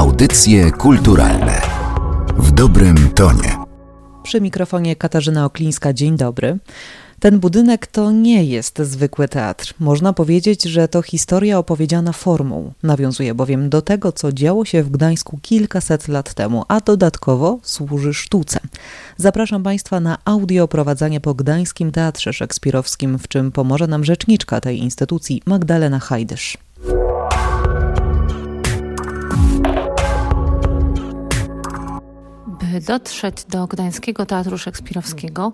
Audycje kulturalne w dobrym tonie. Przy mikrofonie Katarzyna Oklińska, dzień dobry. Ten budynek to nie jest zwykły teatr. Można powiedzieć, że to historia opowiedziana formą. Nawiązuje bowiem do tego, co działo się w Gdańsku kilkaset lat temu, a dodatkowo służy sztuce. Zapraszam Państwa na audio prowadzenie po Gdańskim Teatrze Szekspirowskim, w czym pomoże nam rzeczniczka tej instytucji Magdalena Hajdysz. Dotrzeć do Gdańskiego Teatru Szekspirowskiego,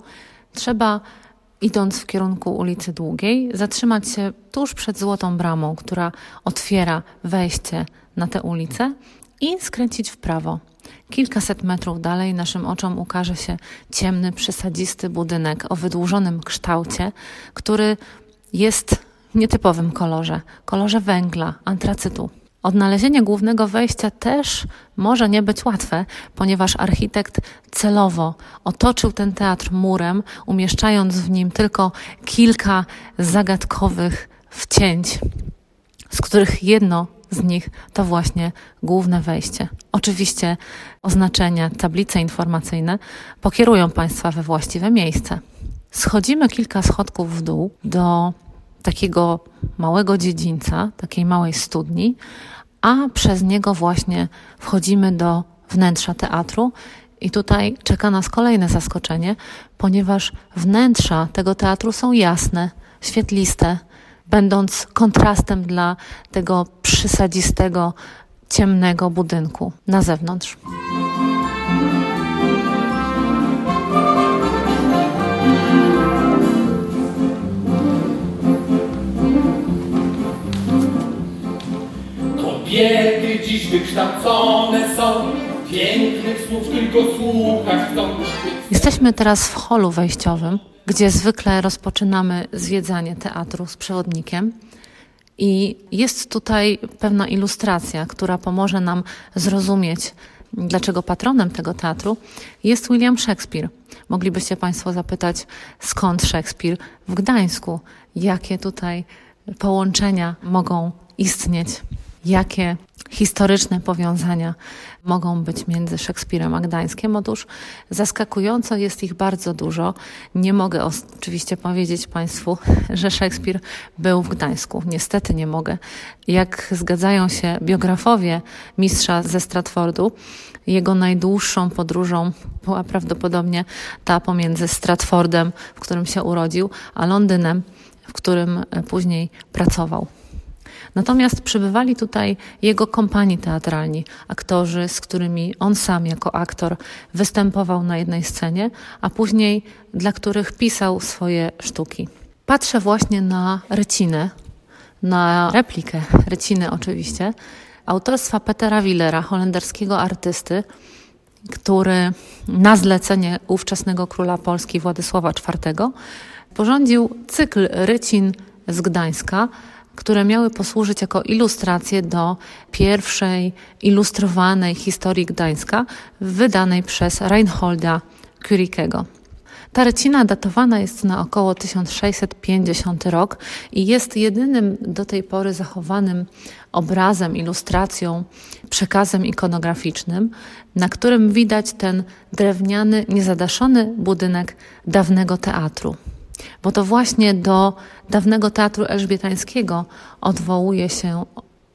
trzeba, idąc w kierunku ulicy Długiej, zatrzymać się tuż przed Złotą Bramą, która otwiera wejście na tę ulicę i skręcić w prawo. Kilkaset metrów dalej naszym oczom ukaże się ciemny, przesadzisty budynek o wydłużonym kształcie, który jest w nietypowym kolorze kolorze węgla, antracytu. Odnalezienie głównego wejścia też może nie być łatwe, ponieważ architekt celowo otoczył ten teatr murem, umieszczając w nim tylko kilka zagadkowych wcięć, z których jedno z nich to właśnie główne wejście. Oczywiście oznaczenia, tablice informacyjne pokierują Państwa we właściwe miejsce. Schodzimy kilka schodków w dół do takiego małego dziedzińca, takiej małej studni, a przez niego właśnie wchodzimy do wnętrza teatru. I tutaj czeka nas kolejne zaskoczenie, ponieważ wnętrza tego teatru są jasne, świetliste, będąc kontrastem dla tego przysadzistego, ciemnego budynku na zewnątrz. Kobiety dziś wykształcone są, pięknych słów tylko słuchać chcą. Jesteśmy teraz w holu wejściowym, gdzie zwykle rozpoczynamy zwiedzanie teatru z przewodnikiem. I jest tutaj pewna ilustracja, która pomoże nam zrozumieć, dlaczego patronem tego teatru jest William Shakespeare. Moglibyście Państwo zapytać, skąd Szekspir w Gdańsku? Jakie tutaj połączenia mogą istnieć? Jakie historyczne powiązania mogą być między Szekspirem a Gdańskiem. Otóż zaskakująco jest ich bardzo dużo. Nie mogę oczywiście powiedzieć Państwu, że Szekspir był w Gdańsku. Niestety nie mogę. Jak zgadzają się biografowie mistrza ze Stratfordu, jego najdłuższą podróżą była prawdopodobnie ta pomiędzy Stratfordem, w którym się urodził, a Londynem, w którym później pracował. Natomiast przybywali tutaj jego kompanii teatralni, aktorzy, z którymi on sam jako aktor występował na jednej scenie, a później dla których pisał swoje sztuki. Patrzę właśnie na Recinę, na replikę Reciny oczywiście, autorstwa Petera Willera, holenderskiego artysty, który na zlecenie ówczesnego króla Polski Władysława IV porządził cykl rycin z Gdańska, które miały posłużyć jako ilustracje do pierwszej ilustrowanej historii Gdańska, wydanej przez Reinholda Kurikego. Ta rycina datowana jest na około 1650 rok i jest jedynym do tej pory zachowanym obrazem, ilustracją, przekazem ikonograficznym, na którym widać ten drewniany, niezadaszony budynek dawnego teatru bo to właśnie do dawnego teatru elżbietańskiego odwołuje się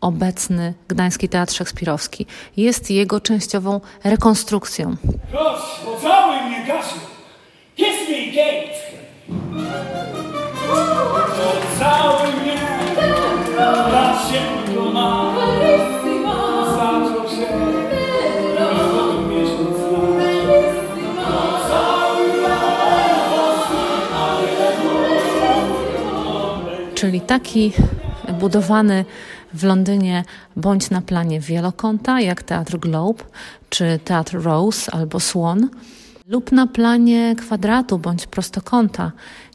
obecny Gdański Teatr Szekspirowski. Jest jego częściową rekonstrukcją. Proszę, mnie. Kiss me, Kate. Pocałuj mnie, raz się ma. Czyli taki budowany w Londynie bądź na planie wielokąta, jak Teatr Globe, czy Teatr Rose albo Swan, lub na planie kwadratu bądź prostokąta,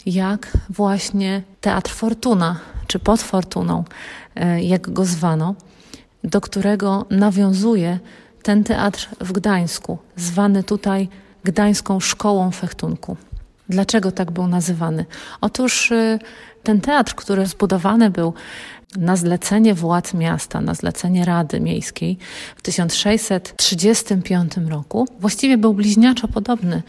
jak właśnie Teatr Fortuna, czy pod Fortuną, e, jak go zwano, do którego nawiązuje ten teatr w Gdańsku, zwany tutaj Gdańską Szkołą Fechtunku. Dlaczego tak był nazywany? Otóż y, Ten teatr, który zbudowany był na zlecenie władz miasta, na zlecenie Rady Miejskiej w 1635 roku, właściwie był bliźniaczo podobny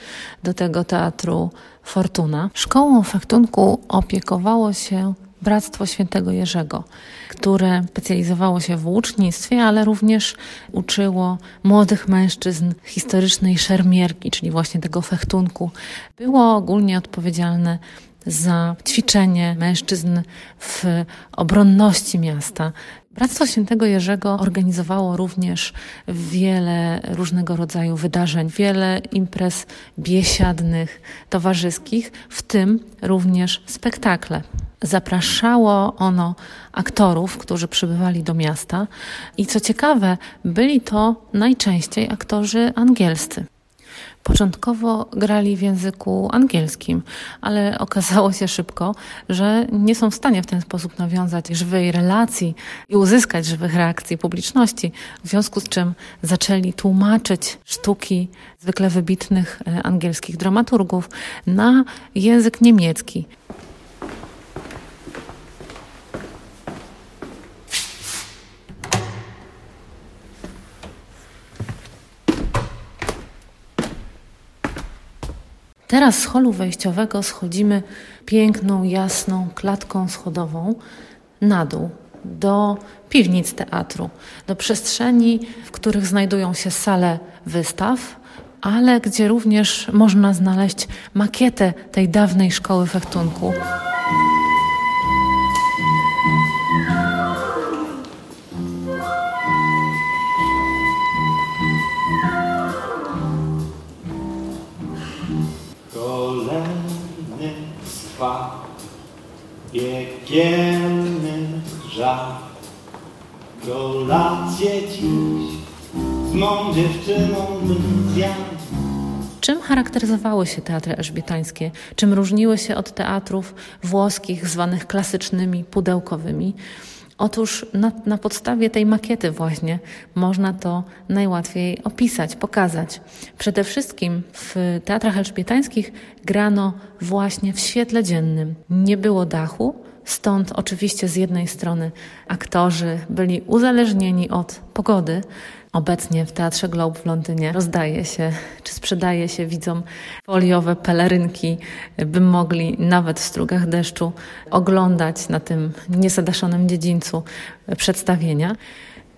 do tego teatru Fortuna. Szkołą fechtunku opiekowało się Bractwo Świętego Jerzego, które specjalizowało się w łucznictwie, ale również uczyło młodych mężczyzn historycznej szermierki, czyli właśnie tego fechtunku. Było ogólnie odpowiedzialne za ćwiczenie mężczyzn w obronności miasta. Bractwo Świętego Jerzego organizowało również wiele różnego rodzaju wydarzeń, wiele imprez biesiadnych, towarzyskich, w tym również spektakle. Zapraszało ono aktorów, którzy przybywali do miasta i co ciekawe, byli to najczęściej aktorzy angielscy. Początkowo grali w języku angielskim, ale okazało się szybko, że nie są w stanie w ten sposób nawiązać żywej relacji i uzyskać żywych reakcji publiczności, w związku z czym zaczęli tłumaczyć sztuki zwykle wybitnych e, angielskich dramaturgów na język niemiecki. Teraz z holu wejściowego schodzimy piękną, jasną klatką schodową na dół do piwnic teatru, do przestrzeni, w których znajdują się sale wystaw, ale gdzie również można znaleźć makietę tej dawnej szkoły fechtunku. Żal. Kolację dziś z mą dziewczyną zjadł. Czym charakteryzowały się teatry elżbietańskie? Czym różniły się od teatrów włoskich zwanych klasycznymi, pudełkowymi? Otóż na, na, podstawie tej makiety właśnie można to najłatwiej opisać, pokazać. Przede wszystkim w teatrach elżbietańskich grano właśnie w świetle dziennym. Nie było dachu, Stąd oczywiście z jednej strony aktorzy byli uzależnieni od pogody. Obecnie w Teatrze Globe w Londynie rozdaje się czy sprzedaje się widzom foliowe pelerynki, by mogli nawet w strugach deszczu oglądać na tym niezadaszonym dziedzińcu przedstawienia.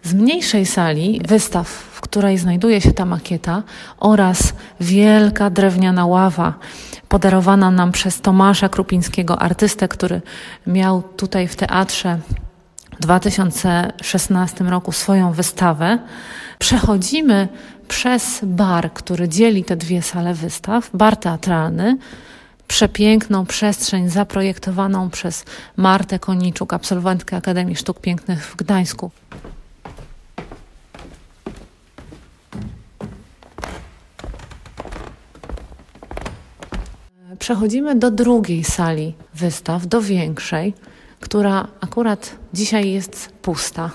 Z mniejszej sali wystaw, w której znajduje się ta makieta oraz wielka drewniana ława podarowana nam przez Tomasza Krupińskiego, artystę, który miał tutaj w teatrze w 2016 roku swoją wystawę. Przechodzimy przez bar, który dzieli te dwie sale wystaw, bar teatralny, przepiękną przestrzeń zaprojektowaną przez Martę Koniczuk, absolwentkę Akademii Sztuk Pięknych w Gdańsku. Przechodzimy do drugiej sali wystaw, do większej, która akurat dzisiaj jest pusta.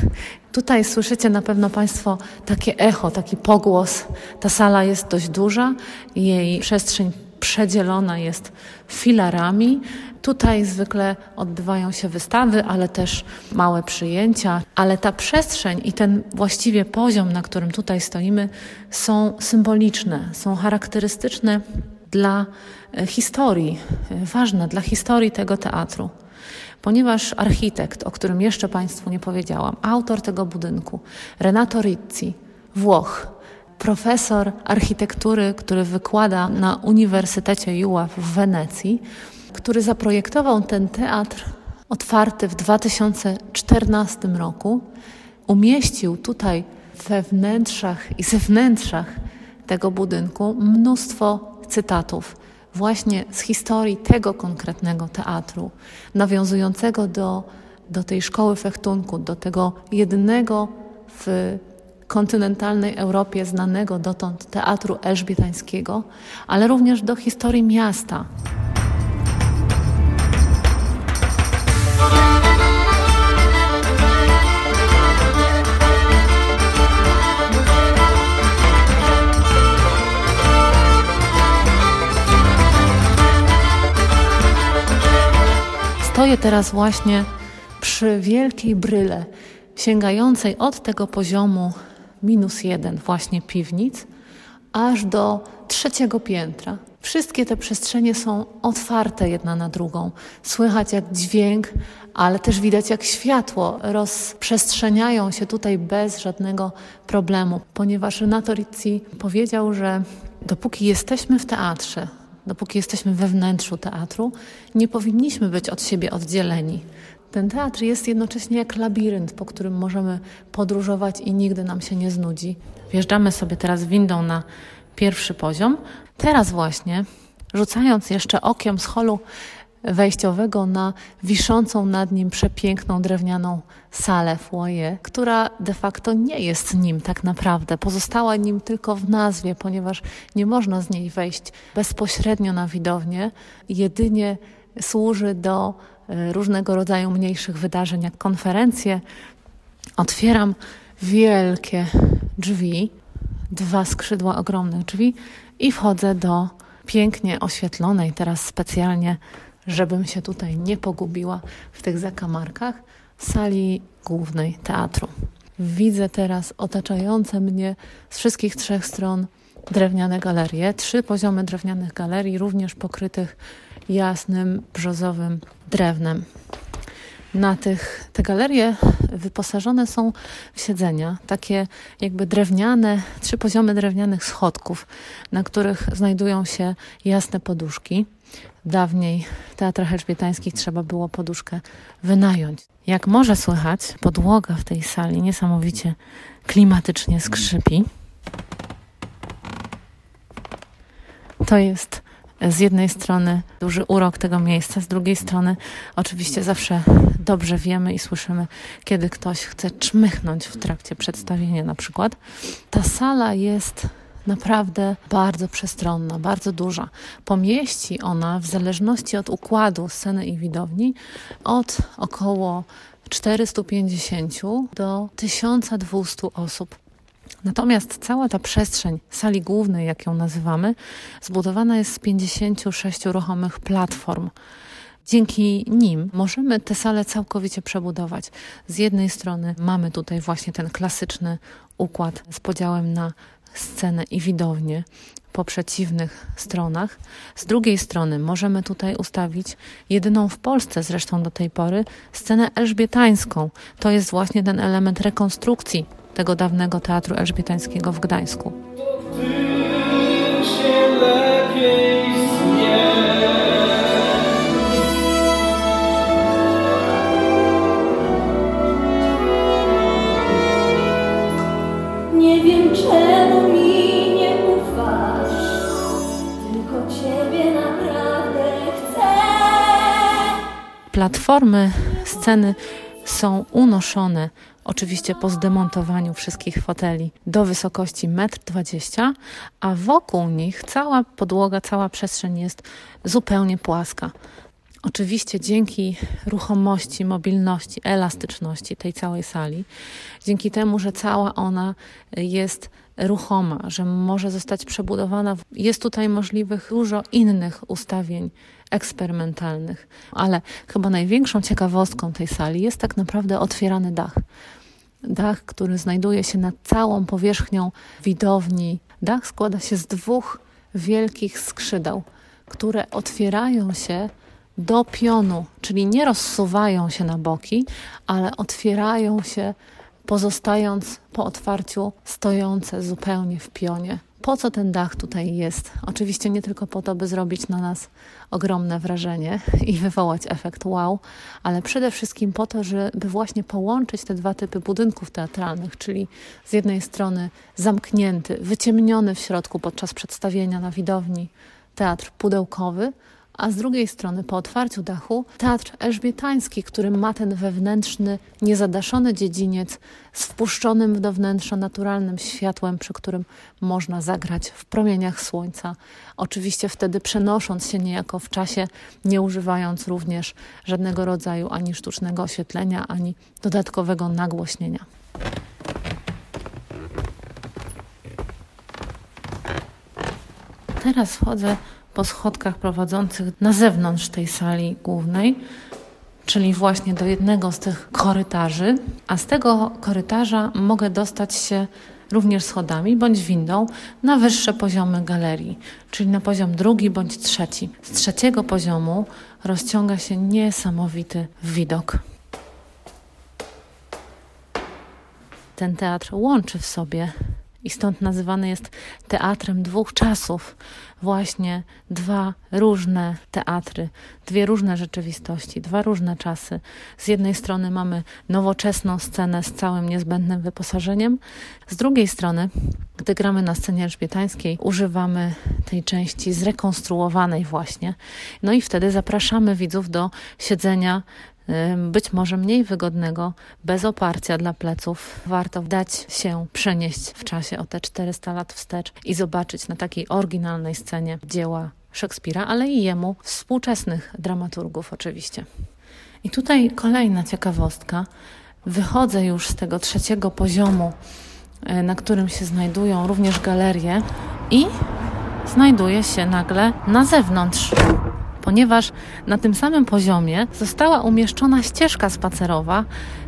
Tutaj słyszycie na pewno Państwo takie echo, taki pogłos. Ta sala jest dość duża, jej przestrzeń przedzielona jest filarami. Tutaj zwykle odbywają się wystawy, ale też małe przyjęcia. Ale ta przestrzeń i ten właściwie poziom, na którym tutaj stoimy, są symboliczne, są charakterystyczne dla e, historii, e, ważne dla historii tego teatru. Ponieważ architekt, o którym jeszcze Państwu nie powiedziałam, autor tego budynku, Renato Rizzi, Włoch, profesor architektury, który wykłada na Uniwersytecie Juła w Wenecji, który zaprojektował ten teatr otwarty w 2014 roku, umieścił tutaj we wnętrzach i zewnętrzach tego budynku mnóstwo cytatów właśnie z historii tego konkretnego teatru, nawiązującego do, do tej szkoły fechtunku, do tego jednego w kontynentalnej Europie znanego dotąd teatru elżbietańskiego, ale również do historii miasta. Stoję teraz właśnie przy wielkiej bryle, sięgającej od tego poziomu minus jeden właśnie piwnic, aż do trzeciego piętra. Wszystkie te przestrzenie są otwarte jedna na drugą. Słychać jak dźwięk, ale też widać jak światło rozprzestrzeniają się tutaj bez żadnego problemu, ponieważ Renato Rizzi powiedział, że dopóki jesteśmy w teatrze, dopóki jesteśmy we wnętrzu teatru, nie powinniśmy być od siebie oddzieleni. Ten teatr jest jednocześnie jak labirynt, po którym możemy podróżować i nigdy nam się nie znudzi. Wjeżdżamy sobie teraz windą na pierwszy poziom. Teraz właśnie, rzucając jeszcze okiem z holu wejściowego na wiszącą nad nim przepiękną drewnianą salę foyer, która de facto nie jest nim tak naprawdę. Pozostała nim tylko w nazwie, ponieważ nie można z niej wejść bezpośrednio na widownię. Jedynie służy do e, różnego rodzaju mniejszych wydarzeń, jak konferencje. Otwieram wielkie drzwi, dwa skrzydła ogromnych drzwi i wchodzę do pięknie oświetlonej, teraz specjalnie, żebym się tutaj nie pogubiła w tych zakamarkach, sali głównej teatru. Widzę teraz otaczające mnie z wszystkich trzech stron drewniane galerie, trzy poziomy drewnianych galerii, również pokrytych jasnym, brzozowym drewnem. Na tych, te galerie wyposażone są w siedzenia, takie jakby drewniane, trzy poziomy drewnianych schodków, na których znajdują się jasne poduszki. Dawniej w teatrach elżbietańskich trzeba było poduszkę wynająć. Jak może słychać, podłoga w tej sali niesamowicie klimatycznie skrzypi. To jest z jednej strony duży urok tego miejsca, z drugiej strony oczywiście zawsze dobrze wiemy i słyszymy, kiedy ktoś chce czmychnąć w trakcie przedstawienia na przykład. Ta sala jest naprawdę bardzo przestronna, bardzo duża. Pomieści ona, w zależności od układu sceny i widowni, od około 450 do 1200 osób. Natomiast cała ta przestrzeń sali głównej, jak ją nazywamy, zbudowana jest z 56 ruchomych platform. Dzięki nim możemy tę salę całkowicie przebudować. Z jednej strony mamy tutaj właśnie ten klasyczny układ z podziałem na scenę i widownię po przeciwnych stronach. Z drugiej strony możemy tutaj ustawić jedyną w Polsce zresztą do tej pory scenę elżbietańską. To jest właśnie ten element rekonstrukcji tego dawnego teatru elżbietańskiego w Gdańsku. Nie wiem czemu mi nie ufasz, tylko ciebie naprawdę chcę. Platformy, sceny są unoszone oczywiście po zdemontowaniu wszystkich foteli do wysokości 1,20 m, a wokół nich cała podłoga, cała przestrzeń jest zupełnie płaska. Oczywiście dzięki ruchomości, mobilności, elastyczności tej całej sali, dzięki temu, że cała ona jest ruchoma, że może zostać przebudowana, jest tutaj możliwych dużo innych ustawień eksperymentalnych. Ale chyba największą ciekawostką tej sali jest tak naprawdę otwierany dach. Dach, który znajduje się nad całą powierzchnią widowni. Dach składa się z dwóch wielkich skrzydeł, które otwierają się do pionu, czyli nie rozsuwają się na boki, ale otwierają się, pozostając po otwarciu stojące zupełnie w pionie. Po co ten dach tutaj jest? Oczywiście nie tylko po to, by zrobić na nas ogromne wrażenie i wywołać efekt wow, ale przede wszystkim po to, żeby właśnie połączyć te dwa typy budynków teatralnych, czyli z jednej strony zamknięty, wyciemniony w środku podczas przedstawienia na widowni teatr pudełkowy, a z drugiej strony po otwarciu dachu teatr elżbietański, który ma ten wewnętrzny, niezadaszony dziedziniec z wpuszczonym do wnętrza naturalnym światłem, przy którym można zagrać w promieniach słońca. Oczywiście wtedy przenosząc się niejako w czasie, nie używając również żadnego rodzaju ani sztucznego oświetlenia, ani dodatkowego nagłośnienia. Teraz wchodzę po schodkach prowadzących na zewnątrz tej sali głównej. czyli właśnie do jednego z tych korytarzy, a z tego korytarza mogę dostać się również schodami bądź windą na wyższe poziomy galerii, czyli na poziom drugi bądź trzeci. Z trzeciego poziomu rozciąga się niesamowity widok. Ten teatr łączy w sobie i stąd nazywany jest teatrem dwóch czasów. Właśnie dwa różne teatry, dwie różne rzeczywistości, dwa różne czasy. Z jednej strony mamy nowoczesną scenę z całym niezbędnym wyposażeniem, z drugiej strony, gdy gramy na scenie elżbietańskiej, używamy tej części zrekonstruowanej właśnie. No i wtedy zapraszamy widzów do siedzenia być może mniej wygodnego, bez oparcia dla pleców. Warto dać się przenieść w czasie o te 400 lat wstecz i zobaczyć na takiej oryginalnej scenie dzieła Szekspira, ale i jemu współczesnych dramaturgów oczywiście. I tutaj kolejna ciekawostka. Wychodzę już z tego trzeciego poziomu, e, na którym się znajdują również galerie i znajduję się nagle na zewnątrz ponieważ na tym samym poziomie została umieszczona ścieżka spacerowa,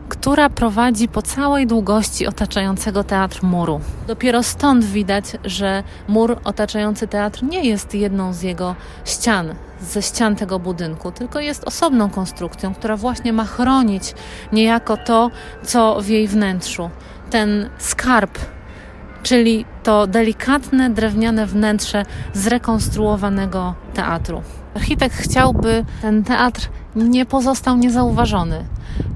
która prowadzi po całej długości otaczającego teatr muru. Dopiero stąd widać, że mur otaczający teatr nie jest jedną z jego ścian, ze ścian tego budynku, tylko jest osobną konstrukcją, która właśnie ma chronić niejako to, co w jej wnętrzu. Ten skarb, czyli to delikatne drewniane wnętrze zrekonstruowanego teatru. Architekt chciałby ten teatr nie pozostał niezauważony,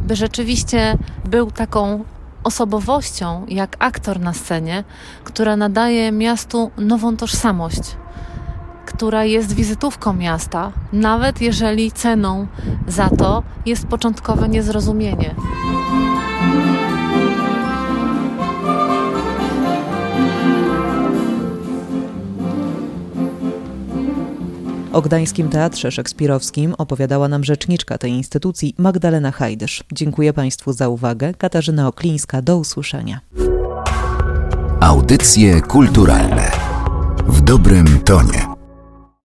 by rzeczywiście był taką osobowością, jak aktor na scenie, która nadaje miastu nową tożsamość, która jest wizytówką miasta, nawet jeżeli ceną za to jest początkowe niezrozumienie. O Gdańskim Teatrze Szekspirowskim opowiadała nam rzeczniczka tej instytucji Magdalena Hajdysz. Dziękuję Państwu za uwagę. Katarzyna Oklińska, do usłyszenia. Audycje kulturalne w dobrym tonie.